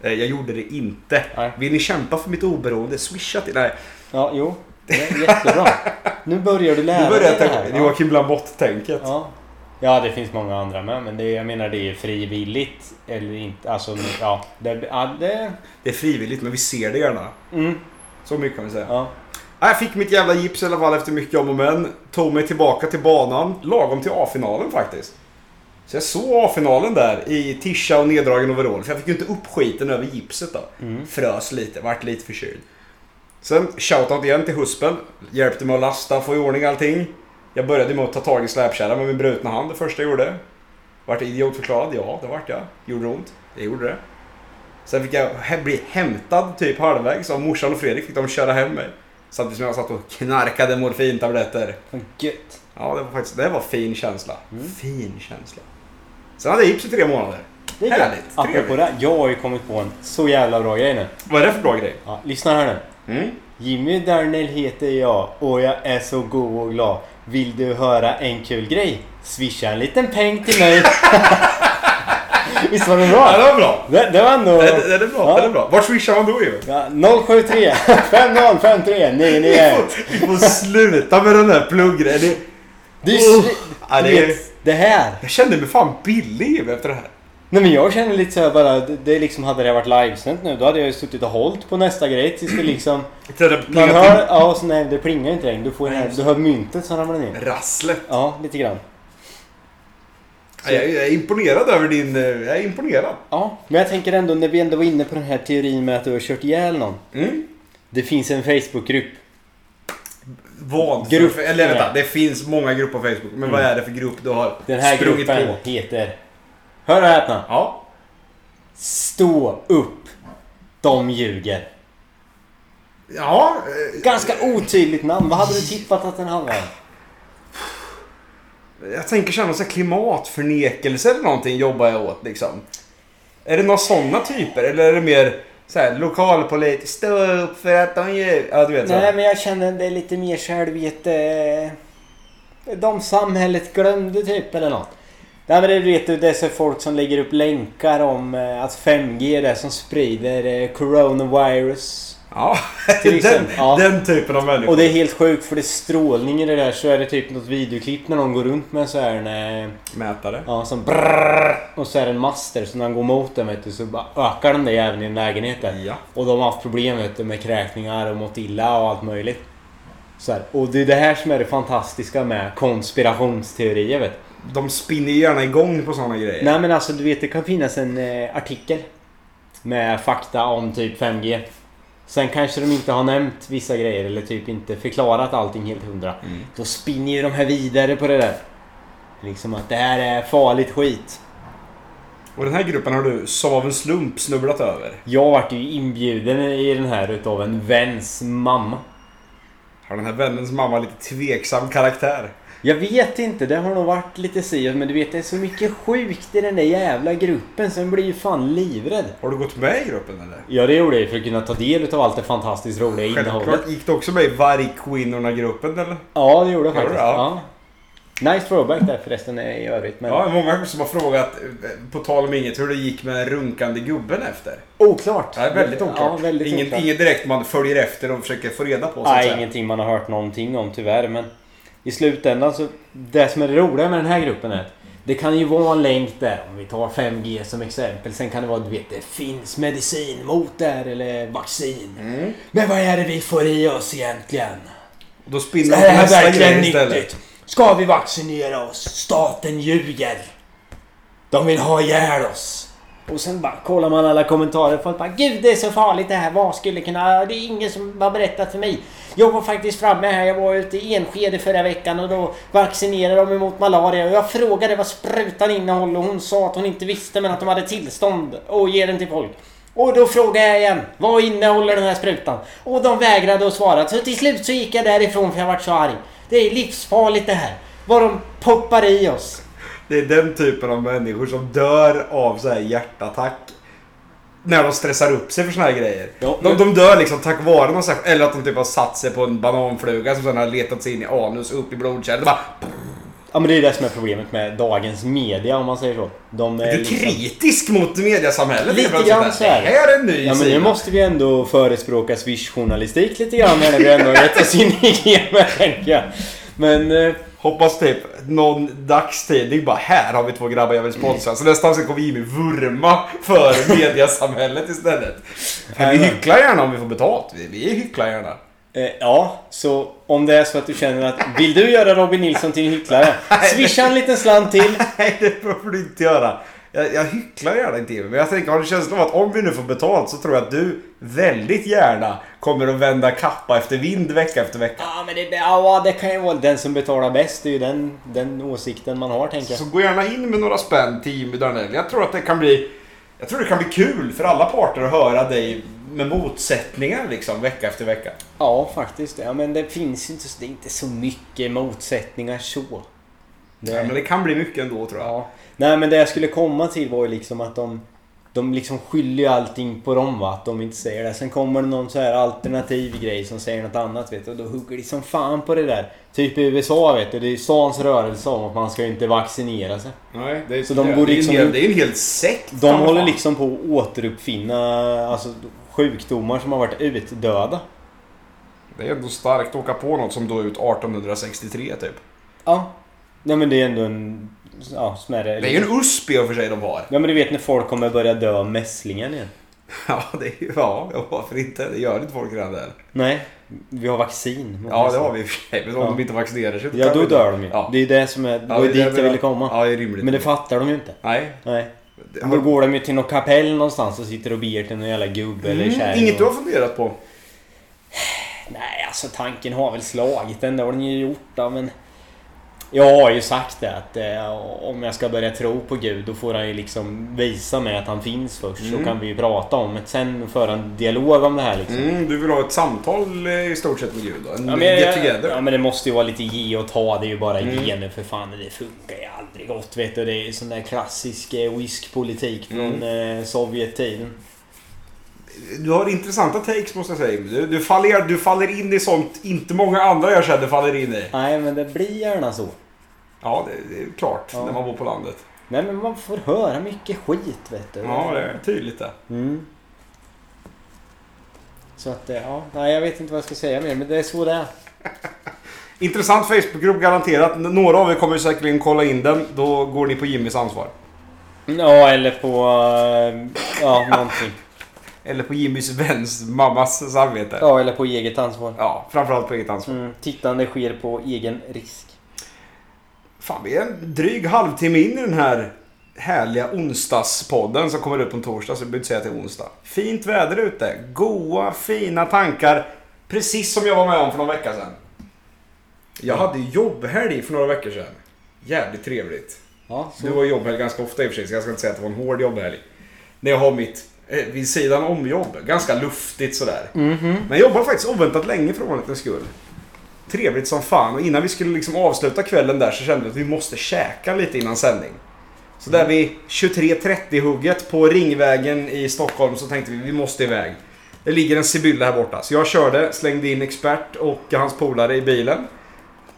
Eh, Jag gjorde det inte. Nej. Vill ni kämpa för mitt oberoende? Swisha till... Nej, Ja, jo. Det är jättebra. Nu börjar du lära nu börjar dig jag det tänka... här. Ja. Joakim Lamotte-tänket. Ja. ja, det finns många andra med. Men det, jag menar det är frivilligt. Eller inte. Alltså, ja. Det, ja, det, Det är frivilligt, men vi ser det gärna. mm, Så mycket kan vi säga. ja. Jag fick mitt jävla gips i alla fall efter mycket om och men. Tog mig tillbaka till banan. Lagom till A-finalen faktiskt. Så jag såg A-finalen där i tisha och neddragen overall. För jag fick ju inte upp skiten över gipset då. Mm. Frös lite, vart lite förkyld. Sen shoutout igen till Huspen. Hjälpte mig att lasta, få i ordning allting. Jag började med att ta tag i släpkärran med min brutna hand det första jag gjorde. Vart jag idiotförklarad? Ja, det vart jag. Gjorde det ont? Det gjorde det. Sen fick jag bli hämtad typ halvvägs av morsan och Fredrik. Fick de köra hem mig. Samtidigt som jag satt och knarkade morfintabletter. Gött. Ja, det var faktiskt det var fin känsla. Mm. Fin känsla. Sen hade jag gips i tre månader. Det är Härligt. Apropå det. Jag har ju kommit på en så jävla bra grej nu. Vad är det för bra grej? Ja, lyssna här nu. Mm. Jimmy Darnell heter jag och jag är så god och glad. Vill du höra en kul grej? Swisha en liten peng till mig. Visst var Ja, bra? det var bra. Det, det var ändå... Det, det, det är bra. Ja. Det är bra. Vart swishar man då ju? Ja, 073 5053 Vi 991. får, vi får sluta med den här pluggrejen. Det- Det är. Oh, ja, det vet, det här. Jag kände mig fan billig efter det här. Nej men jag känner lite såhär bara, det, liksom hade det varit livesänt nu då hade jag ju suttit och hållit på nästa grej tills det liksom... Där Man hör, ja så nej det plingar inte längre. Du får Nej, den här, du hör myntet som ramlar ner. Rasslet. Ja, lite grann. Ja, Jag, jag är imponerad över din... eh, Jag är imponerad. Ja, men jag tänker ändå när vi ändå var inne på den här teorin med att du har kört ihjäl någon. Mm. Det finns en Facebookgrupp. Vad? Grupp. Eller vänta, det finns många grupper på Facebook. Men vad är det för grupp du har Den här sprungit gruppen på? heter... Hör och häpna! Ja. Stå upp! De ljuger. Ja. eh, Ganska otydligt namn. Vad hade du tippat att den om? Jag tänker såhär så här klimatförnekelse eller någonting jobbar jag åt liksom. Är det några sådana typer eller är det mer så här lokalpolitiskt stå upp för att de gör... Ja du vet så. Nej men jag känner det är lite mer självvete... de samhället glömde typ eller något. Nej men det vet du, det är så folk som lägger upp länkar om eh, att 5G är det som sprider eh, coronavirus. Ja, Till den, ja. den typen av människor. Och det är helt sjukt för det är strålning i det där så är det typ något videoklipp när någon går runt med så här en, eh, Mätare. Ja, som brrrr, Och så är det en master så när han går mot den vet du, så ökar den det även i en lägenhet där. Ja. Och de har haft problem vet du, med kräkningar och mått illa och allt möjligt. Så här. Och det är det här som är det fantastiska med konspirationsteorier vet du. De spinner gärna igång på sådana grejer. Nej men alltså du vet det kan finnas en eh, artikel med fakta om typ 5G. Sen kanske de inte har nämnt vissa grejer eller typ inte förklarat allting helt hundra. Mm. Då spinner ju de här vidare på det där. Liksom att det här är farligt skit. Och den här gruppen har du som av en slump snubblat över. Jag vart ju inbjuden i den här utav en väns mamma. Har den här vännens mamma lite tveksam karaktär? Jag vet inte, det har nog varit lite si men du vet det är så mycket sjukt i den där jävla gruppen så jag blir ju fan livrädd. Har du gått med i gruppen eller? Ja det gjorde jag för att kunna ta del utav allt det fantastiskt roliga innehållet. Självklart. Gick du också med i Vargkvinnorna-gruppen eller? Ja, det gjorde jag faktiskt. Ja. Nice throwback där förresten i övrigt. Men Ja, många som har frågat, eh, på tal om inget, hur det gick med runkande gubben efter. oklart. Är väldigt oklart. Ja, väldigt Ingen, oklart. inget direkt man följer efter och försöker få reda på. Så Nej, ingenting man har hört någonting om tyvärr. Men i slutändan så... Det som är det roliga med den här gruppen är att det kan ju vara en länk där, om vi tar 5G som exempel. Sen kan det vara, du vet, det finns medicin mot det här eller vaccin. Mm. Men vad är det vi får i oss egentligen? Då Det spinner de här verkligen nyttigt. Ska vi vaccinera oss? Staten ljuger. De vill ha ihjäl oss. Och sen bara kollar man alla kommentarer. Folk bara Gud det är så farligt det här. Vad skulle kunna... Det är ingen som har berättat för mig. Jag var faktiskt framme här. Jag var ute i Enskede förra veckan och då vaccinerade de emot malaria. Och jag frågade vad sprutan innehåller och hon sa att hon inte visste men att de hade tillstånd att ge den till folk. Och då frågade jag igen. Vad innehåller den här sprutan? Och de vägrade att svara. Så till slut så gick jag därifrån för jag vart så arg. Det är livsfarligt det här. Vad de poppar i oss. Det är den typen av människor som dör av så här hjärtattack. När de stressar upp sig för såna här grejer. Ja, de, de dör liksom tack vare någon särskild- Eller att de typ har satt sig på en bananfluga som sen har letat sig in i anus upp i blodkärlen. Det Bara, Ja men det är det som är problemet med dagens media om man säger så. De är du är liksom... kritisk mot mediasamhället. Lite grann så här. Det här är en ny Ja men nu måste vi ändå förespråka Swish-journalistik lite grann här när vi ändå har gett oss in i gamet tänker jag. Men... eh, Hoppas typ någon dagstidning bara här har vi två grabbar jag vill sponsra. Så nästa avsnitt kommer Jimmy vurma för mediasamhället istället. För vi hycklar gärna om vi får betalt. Vi, vi hycklar gärna. Eh, ja, så om det är så att du känner att vill du göra Robin Nilsson till en hycklare? Swisha en liten slant till. Nej, det får du inte göra. Jag, jag hycklar gärna inte Jimmy, men jag tänker, har du känslan av att om vi nu får betalt så tror jag att du väldigt gärna kommer att vända kappa efter vind vecka efter vecka. Ja men det, ja, det kan ju vara den som betalar bäst. Det är ju den, den åsikten man har tänker jag. Så gå gärna in med några spänn till Jimmy Darnell. Jag tror att det kan bli... Jag tror det kan bli kul för alla parter att höra dig med motsättningar liksom vecka efter vecka. Ja, faktiskt. Ja, men det finns ju inte, det är inte så mycket motsättningar så. Det, Ja, men det kan bli mycket ändå tror jag. ja. Nej, men det jag skulle komma till var ju liksom att de... De liksom skyller ju allting på dem va, att de inte säger det. Sen kommer det någon så här alternativ grej som säger något annat vet du. Och då hugger de som fan på det där. Typ i USA vet du, det är stans rörelse om att man ska inte vaccinera sig. Nej, det är, Så de det, går det är liksom en hel, ut- det är en hel sekt. De fan. håller liksom på att återuppfinna alltså, sjukdomar som har varit utdöda. Det är ändå starkt att åka på något som dog ut 1863 typ. Ja. Nej men det är ändå en ja, smärre... Det är ju en USP i och för sig de har. Ja men du vet när folk kommer börja dö av mässlingen igen. Ja, det är. Ja, varför inte? Det gör inte folk redan där. Nej, vi har vaccin. Ja, det har vi i och för sig. Men om Ja. de inte vaccinerar sig... Ja, då dör de ju. Ja. Det är ju det som är... Det var det ju är dit jag ville komma. Ja, det är rimligt. Men det fattar de ju inte. Nej. Nej. Då går de ju till något kapell någonstans och sitter och ber till någon jävla gubbe eller Mm, kärring. Inget du har funderat på? Nej, alltså tanken har väl slagit den. Det har den ju gjort då, men... Jag har ju sagt det att eh, om jag ska börja tro på Gud då får han ju liksom visa mig att han finns först. Så Mm. kan vi ju prata om det sen och föra en dialog om det här liksom. Mm, du vill ha ett samtal eh, i stort sett med Gud då? En Ja men, get together? ja men det måste ju vara lite ge och ta. Det är ju bara Mm. gener för fan. Det funkar ju aldrig gott vet du. Det är ju sån där klassisk eh, whiskpolitik från Mm. eh, Sovjettiden. Du har intressanta takes måste jag säga. Du, du, faller, du faller in i sånt inte många andra jag känner faller in i. Nej men det blir gärna så. Ja, det, det är klart Ja. när man bor på landet. Nej men man får höra mycket skit vet du. Ja, det är tydligt det. Mm. Så att, eh, ja, nej jag vet inte vad jag ska säga mer men det är så det är. Intressant Facebookgrupp garanterat. Några av er kommer säkerligen kolla in den. Då går ni på Jimmys ansvar. Ja eller på, eh, ja någonting. Eller på Jimmys väns mammas samvete. Ja eller på eget ansvar. Ja, framförallt på eget ansvar. Mm, tittande sker på egen risk. Fan, vi är en dryg halvtimme in i den här härliga onsdagspodden som kommer på en torsdag, så jag behöver inte säga att det är onsdag. Fint väder ute, goa, fina tankar. Precis som jag var med om för någon vecka sedan. Jag hade jobbhelg för några veckor sedan. Jävligt trevligt. Ja, så. Du har jobbhelg ganska ofta i och för sig, så jag ska inte säga att det var en hård jobbhelg. När jag har mitt eh, vid sidan om jobb. Ganska luftigt sådär. Mhm. Men jag jobbar faktiskt oväntat länge för ovanlighetens skull. Trevligt som fan. Och innan vi skulle liksom avsluta kvällen där så kände vi att vi måste käka lite innan sändning. Så där vid 23.30-hugget på Ringvägen i Stockholm så tänkte vi vi måste iväg. Det ligger en Sibylla här borta. Så jag körde, slängde in expert och hans polare i bilen.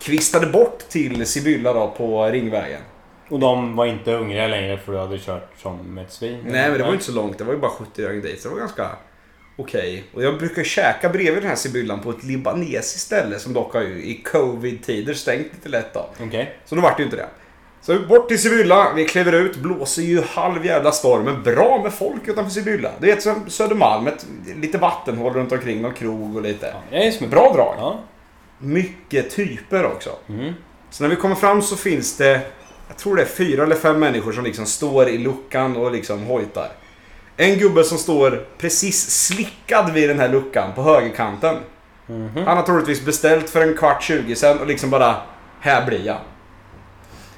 Kvistade bort till Sibylla då på Ringvägen. Och de var inte hungriga längre för du hade kört som ett svin? Nej men det var inte så långt. Det var ju bara 70 öre dit. Så det var ganska okej. Och jag brukar käka bredvid den här Sibyllan på ett libanesiskt ställe som dock har ju i covid-tider stängt lite lätt då. Okej. Så då vart det ju inte det. Så bort till Sibylla, vi kliver ut, blåser ju halv jävla storm. Men bra med folk utanför Sibylla. Det är ett som Södermalm, ett, lite vattenhål runt omkring, någon krog och lite. Ja, det är som ett Bra drag. Ja. Mycket typer också. Mm. Så när vi kommer fram så finns det, jag tror det är fyra eller fem människor som liksom står i luckan och liksom hojtar. En gubbe som står precis slickad vid den här luckan på högerkanten. Mhm. Han har troligtvis beställt för en kvart 20 sen och liksom bara, här blir jag.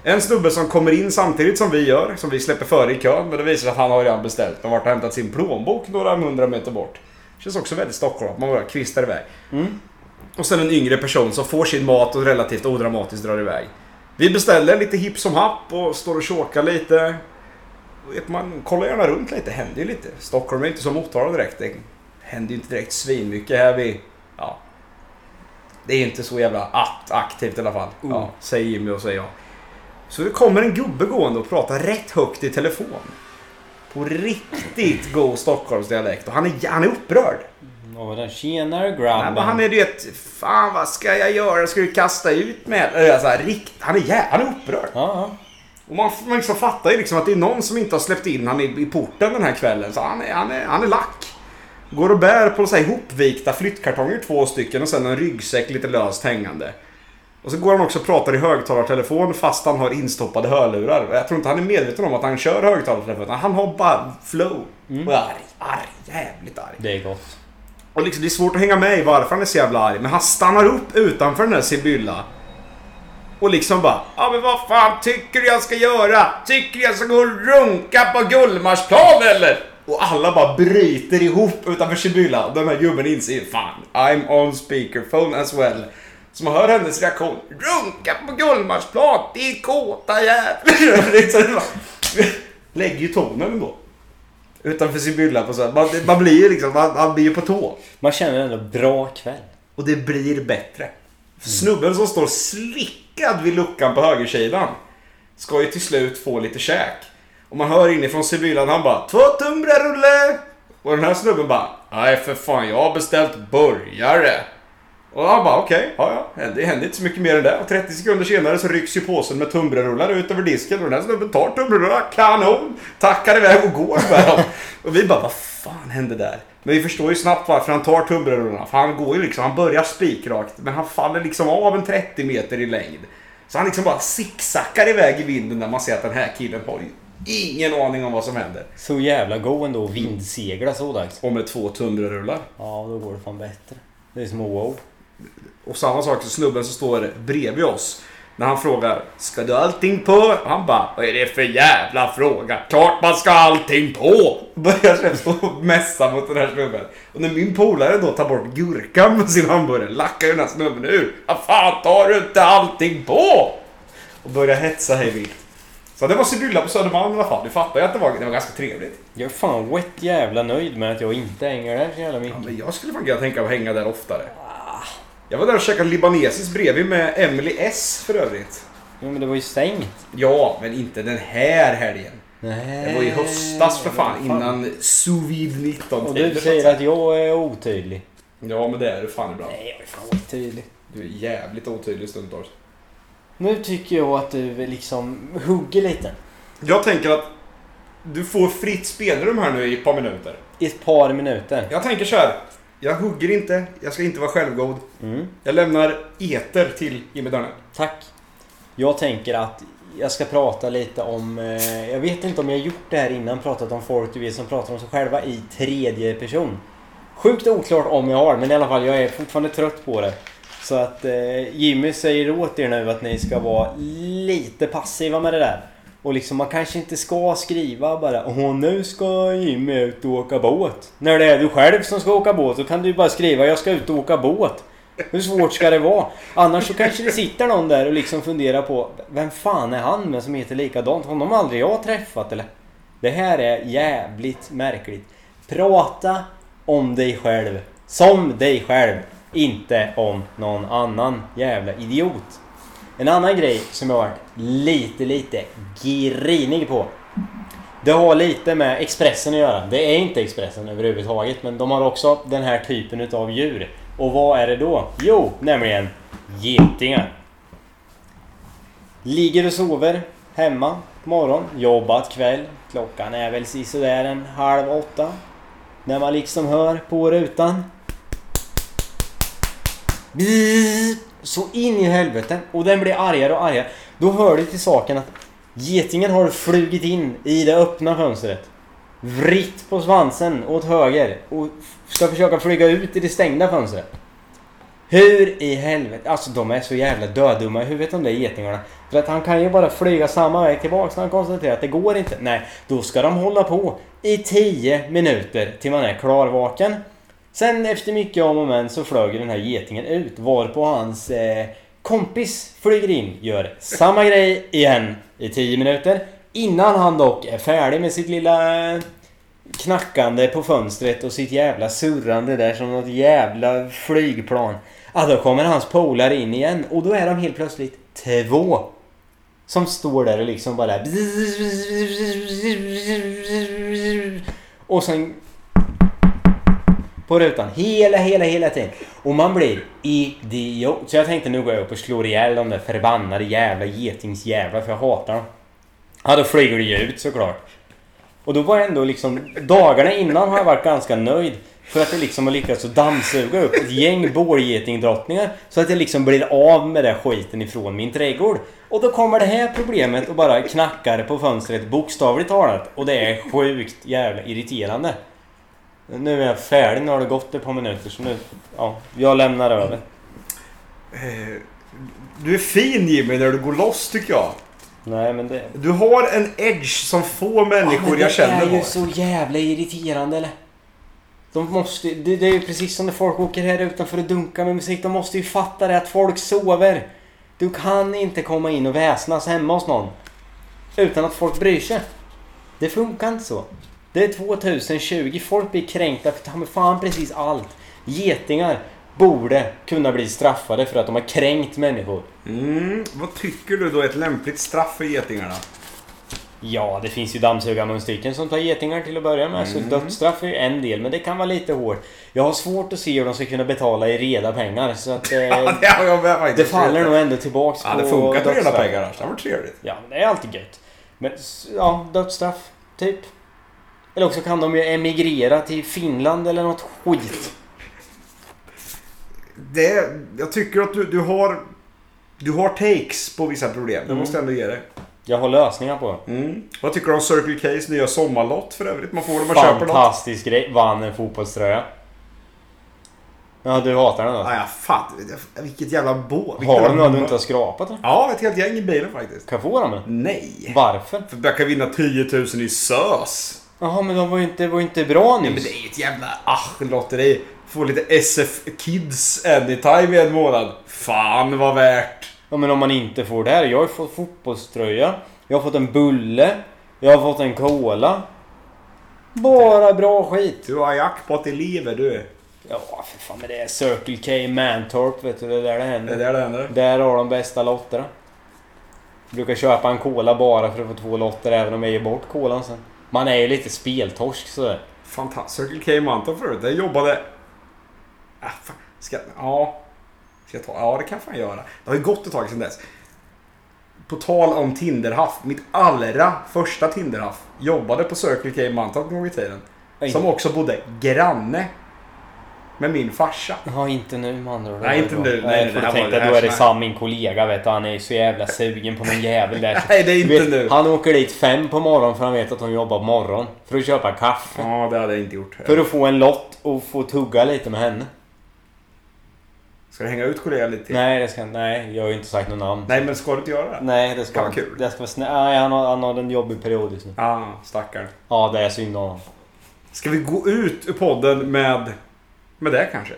En snubbe som kommer in samtidigt som vi gör, som vi släpper före i kön, men det visar sig att han har redan beställt och varit och hämtat sin plånbok några hundra meter bort. Känns också väldigt Stockholm, man bara kvistar iväg. Mm. Och sen en yngre person som får sin mat och relativt odramatiskt drar iväg. Vi beställer lite hipp som happ och står och tjåkar lite. Vet man kollar gärna runt lite, händer ju lite. Stockholm är inte som Motala direkt. Det händer ju inte direkt svinmycket här vid... Ja. Det är inte så jävla att aktivt i alla fall. Mm. Ja, säger Jimmy och säger jag. Så det kommer en gubbe gående och pratar rätt högt i telefon. På riktigt god Stockholmsdialekt. Och han är, han är upprörd. Var det? Tjenare Nej, grabben. men han är du vet, fan vad ska jag göra? Ska du kasta ut mig? Eller så här, rikt, han, är han är upprörd. Ja, ja. Och man, man liksom fattar ju liksom att det är någon som inte har släppt in han i, i porten den här kvällen. Så han är, han är, han är lack. Går och bär på så här ihopvikta flyttkartonger, två stycken, och sen en ryggsäck lite löst hängande. Och så går han också och pratar i högtalartelefon fast han har instoppade hörlurar. Jag tror inte han är medveten om att han kör högtalartelefon. Han har bara flow. Och är arg, arg, jävligt arg. Det är gott. Och liksom, det är svårt att hänga med i varför han är så jävla arg. Men han stannar upp utanför den där Sibylla. Och liksom bara, ja men vad fan tycker du jag ska göra? Tycker du jag ska gå och runka på Gullmarsplan eller? Och alla bara bryter ihop utanför Sibylla. Och den här gubben inser fan, I'm on speakerphone as well. Så man hör hennes reaktion. Runka på Gullmarsplan, din kåta jävel. Liksom, Lägger ju tonen ändå. Utanför Sibylla på så här. Man, man blir ju liksom, man, man blir ju på tå. Man känner ändå bra kväll. Och det blir bättre. Snubben som står slickad vid luckan på högersidan ska ju till slut få lite käk. Och man hör inifrån civilan han bara Två tunnbrödsrulle! Och den här snubben bara Nej för fan jag har beställt burgare. Och han bara okej, ja ja. Det händer inte så mycket mer än det. Och 30 sekunder senare så rycks ju påsen med tunnbrödsrullar ut över disken. Och den här snubben tar tunnbrödsrullarna, kanon! Tackar iväg och går med dem. Och vi bara vad fan hände där? Men vi förstår ju snabbt varför han tar tunnbrödsrullarna. För han går ju liksom, han börjar spikrakt. Men han faller liksom av en 30 meter i längd. Så han liksom bara zigzaggar iväg i vinden när man ser att den här killen har ingen aning om vad som händer. Så jävla god ändå att vindsegla så dags. Och med två tunnbrödsrullar. Ja, då går det fan bättre. Det är som wow. Och samma sak snubben som står bredvid oss. När han frågar Ska du ha allting på? Och han bara Vad är det för jävla fråga? Klart man ska ha allting på! Börjar själv stå och mässa mot den här snubben. Och när min polare då tar bort gurkan på sin hamburgare lackar ju den här snubben ur. Vad fan tar du inte allting på? Och börjar hetsa hej vilt. Så det var Sibylla på Södermalm i alla fall. Du fattar ju att det var, det var ganska trevligt. Jag är fan wet jävla nöjd med att jag inte hänger där så jävla Ja, mycket. men jag skulle fan kunna tänka mig att hänga där oftare. Jag var där och käkade libanesiskt bredvid med Emily S för övrigt. Jo men det var ju stängt. Ja, men inte den här helgen. Nej. Det var i höstas för fan, innan sous vide 19 Och du säger att jag är otydlig. Ja, men det är du fan ibland. Nej, jag är fan otydlig. Du är jävligt otydlig stundtals. Nu tycker jag att du liksom hugger lite. Jag tänker att du får fritt spelrum här nu i ett par minuter. I ett par minuter. Jag tänker så här. Jag hugger inte, jag ska inte vara självgod. Mm. Jag lämnar eter till Jimmy Dörne. Tack. Jag tänker att jag ska prata lite om... Eh, jag vet inte om jag gjort det här innan, pratat om folk du vet som pratar om sig själva i tredje person. Sjukt oklart om jag har, men i alla fall jag är fortfarande trött på det. Så att eh, Jimmy säger åt er nu att ni ska vara lite passiva med det där. Och liksom man kanske inte ska skriva bara Åh nu ska Jimmy ut och åka båt. När det är du själv som ska åka båt, då kan du ju bara skriva jag ska ut och åka båt. Hur svårt ska det vara? Annars så kanske det sitter någon där och liksom funderar på Vem fan är han med som heter likadant? Honom har aldrig jag träffat eller? Det här är jävligt märkligt. Prata om dig själv. Som dig själv. Inte om någon annan jävla idiot. En annan grej som jag har varit lite, lite grinig på. Det har lite med Expressen att göra. Det är inte Expressen överhuvudtaget, men de har också den här typen utav djur. Och vad är det då? Jo, nämligen getingar. Ligger och sover hemma på morgon, jobbat kväll. Klockan är väl sådär en halv åtta. När man liksom hör på rutan. Bzzz. Så in i helvete. Och den blir argare och argare. Då hör det till saken att getingen har flugit in i det öppna fönstret. Vritt på svansen åt höger och ska försöka flyga ut i det stängda fönstret. Hur i helvete? Alltså de är så jävla dödumma i huvudet de där getingarna. För att han kan ju bara flyga samma väg tillbaks när han konstaterar att det går inte. Nej, då ska de hålla på i 10 minuter till man är klarvaken. Sen efter mycket om och men så flög den här getingen ut varpå hans eh, kompis flyger in, gör samma grej igen i 10 minuter. Innan han dock är färdig med sitt lilla eh, knackande på fönstret och sitt jävla surrande där som något jävla flygplan. Ja, då kommer hans polare in igen och då är de helt plötsligt två. Som står där och liksom bara... Och sen... På rutan. Hela, hela, hela tiden. Och man blir idiot. Så jag tänkte nu går jag upp och slår ihjäl de där förbannade jävla getingsjävlar för jag hatar dem. Ja, då flyger det ju ut såklart. Och då var jag ändå liksom... Dagarna innan har jag varit ganska nöjd. För att jag liksom har lyckats att dammsuga upp ett gäng bårgetingdrottningar. Så att jag liksom blir av med den skiten ifrån min trädgård. Och då kommer det här problemet och bara knackar på fönstret bokstavligt talat. Och det är sjukt jävla irriterande. Nu är jag färdig, nu har det gått ett par minuter så nu... Ja, jag lämnar över. Eh, Du är fin Jimmy när du går loss tycker jag. Nej men det... Du har en edge som få människor jag känner Det är ju har. så jävla irriterande eller? De måste det, det är ju precis som när folk åker här utanför och dunkar med musik. De måste ju fatta det att folk sover. Du kan inte komma in och väsnas hemma hos någon. Utan att folk bryr sig. Det funkar inte så. Det är 2020. Folk blir kränkta för ta mig fan precis allt. Getingar borde kunna bli straffade för att de har kränkt människor. Mm, vad tycker du då är ett lämpligt straff för getingarna? Ja, det finns ju dammsugarmunstycken som tar getingar till att börja med. Så dödsstraff är ju en del, men det kan vara lite hårt. Jag har svårt att se hur de ska kunna betala i reda pengar. Så att eh, Ja, det med det faller nog ändå tillbaks Ja, på det funkar på reda pengar annars. Det var trevligt. Ja, det är alltid gött. Men ja, dödsstraff. Typ. Eller också kan de ju emigrera till Finland eller något skit. Det, jag tycker att du, du har... Du har takes på vissa problem. Det Mm. måste jag ändå ge dig. Jag har lösningar på. Mm. Vad tycker du om Circle K's nya sommarlott för övrigt? Man får det man köper något. Fantastisk grej. Vann en fotbollströja. Ja, du hatar den Ja, då? jag fattar. Vilket jävla bå. vilket Har du någon du inte har skrapat då? Ja, ett helt gäng i bilen faktiskt. Kan jag få dem då? Nej. Varför? För jag kan vinna 10 000 i SÖS. Jaha, men de var ju inte, var inte bra nyss. men det är ju ett jävla ach-lotteri. Få lite SF Kids Anytime i en månad. Fan vad värt. Ja, men om man inte får det här. Jag har ju fått fotbollströja. Jag har fått en bulle. Jag har fått en cola. Bara bra skit. Du har jackpot i livet du. Ja, för fan men det är Circle K Mantorp, vet du. Det är där det Det är händer. där det händer. Där har de bästa lotterna. Brukar köpa en cola bara för att få två lotter även om jag ger bort kolan sen. Man är ju lite speltorsk sådär. Fantastiskt. Circle K Mantorp förut. Jag jobbade... Ah, fan. Ska... Ja. Ska jag ta? Ja, det kan jag fan göra. Det har ju gått ett tag sedan dess. På tal om Tinderhaff. Mitt allra första Tinderhaff jobbade på Circle K Mantorp en gång i tiden. Som också bodde granne med min farsa. Ja, inte nu med andra ord. Nej, inte nu. Nej, Nej, nej, var- tänkte det jag, då är det Sam, min kollega, vet du. Han är ju så jävla sugen på någon jävel där. Nej, det är inte vet, nu. Han åker dit fem på morgonen för han vet att hon jobbar på morgon. För att köpa kaffe. Ja, det hade jag inte gjort. För att få en lott och få tugga lite med henne. Ska du hänga ut kollegan lite till? Nej, det ska Nej, jag har ju inte sagt något namn. Nej, men ska du inte göra det? Nej, det ska vara kul. Det ska vara snä... Nej, han har, han har en jobbig period just nu. Ah, stackarn. Ja, det är synd om honom. Ska vi gå ut ur podden med... Med det kanske?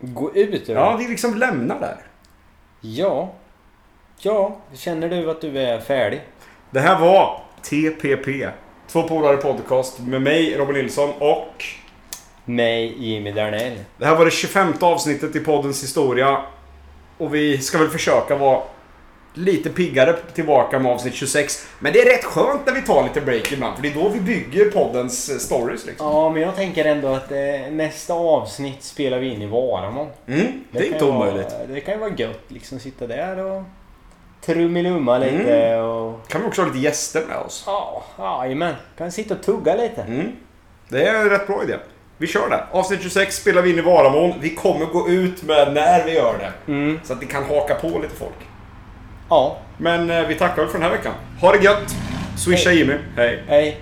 Gå ut ur Ja, vi liksom lämnar där. Ja. Ja, känner du att du är färdig? Det här var TPP. Två polare podcast med mig, Robin Nilsson och... Mig, Jimmy Darnell. Det här var det 25 avsnittet i poddens historia. Och vi ska väl försöka vara lite piggare tillbaka med avsnitt 26. Men det är rätt skönt när vi tar lite break ibland, för det är då vi bygger poddens eh, stories liksom. Ja, men jag tänker ändå att eh, nästa avsnitt spelar vi in i Varamån. Mm, det är kan inte omöjligt. Vara, det kan ju vara gött liksom sitta där och trummelumma lite och... Kan vi också ha lite gäster med oss? Ja, jajamän. Kan sitta och tugga lite. Mm. Det är en rätt bra idé. Vi kör det. Avsnitt 26 spelar vi in i Varamån. Vi kommer gå ut med när vi gör det. Mm. Så att vi kan haka på lite folk. Ja, Men eh, vi tackar väl för den här veckan. Ha det gött! Swisha Hej. Jimmy. Hej! hej.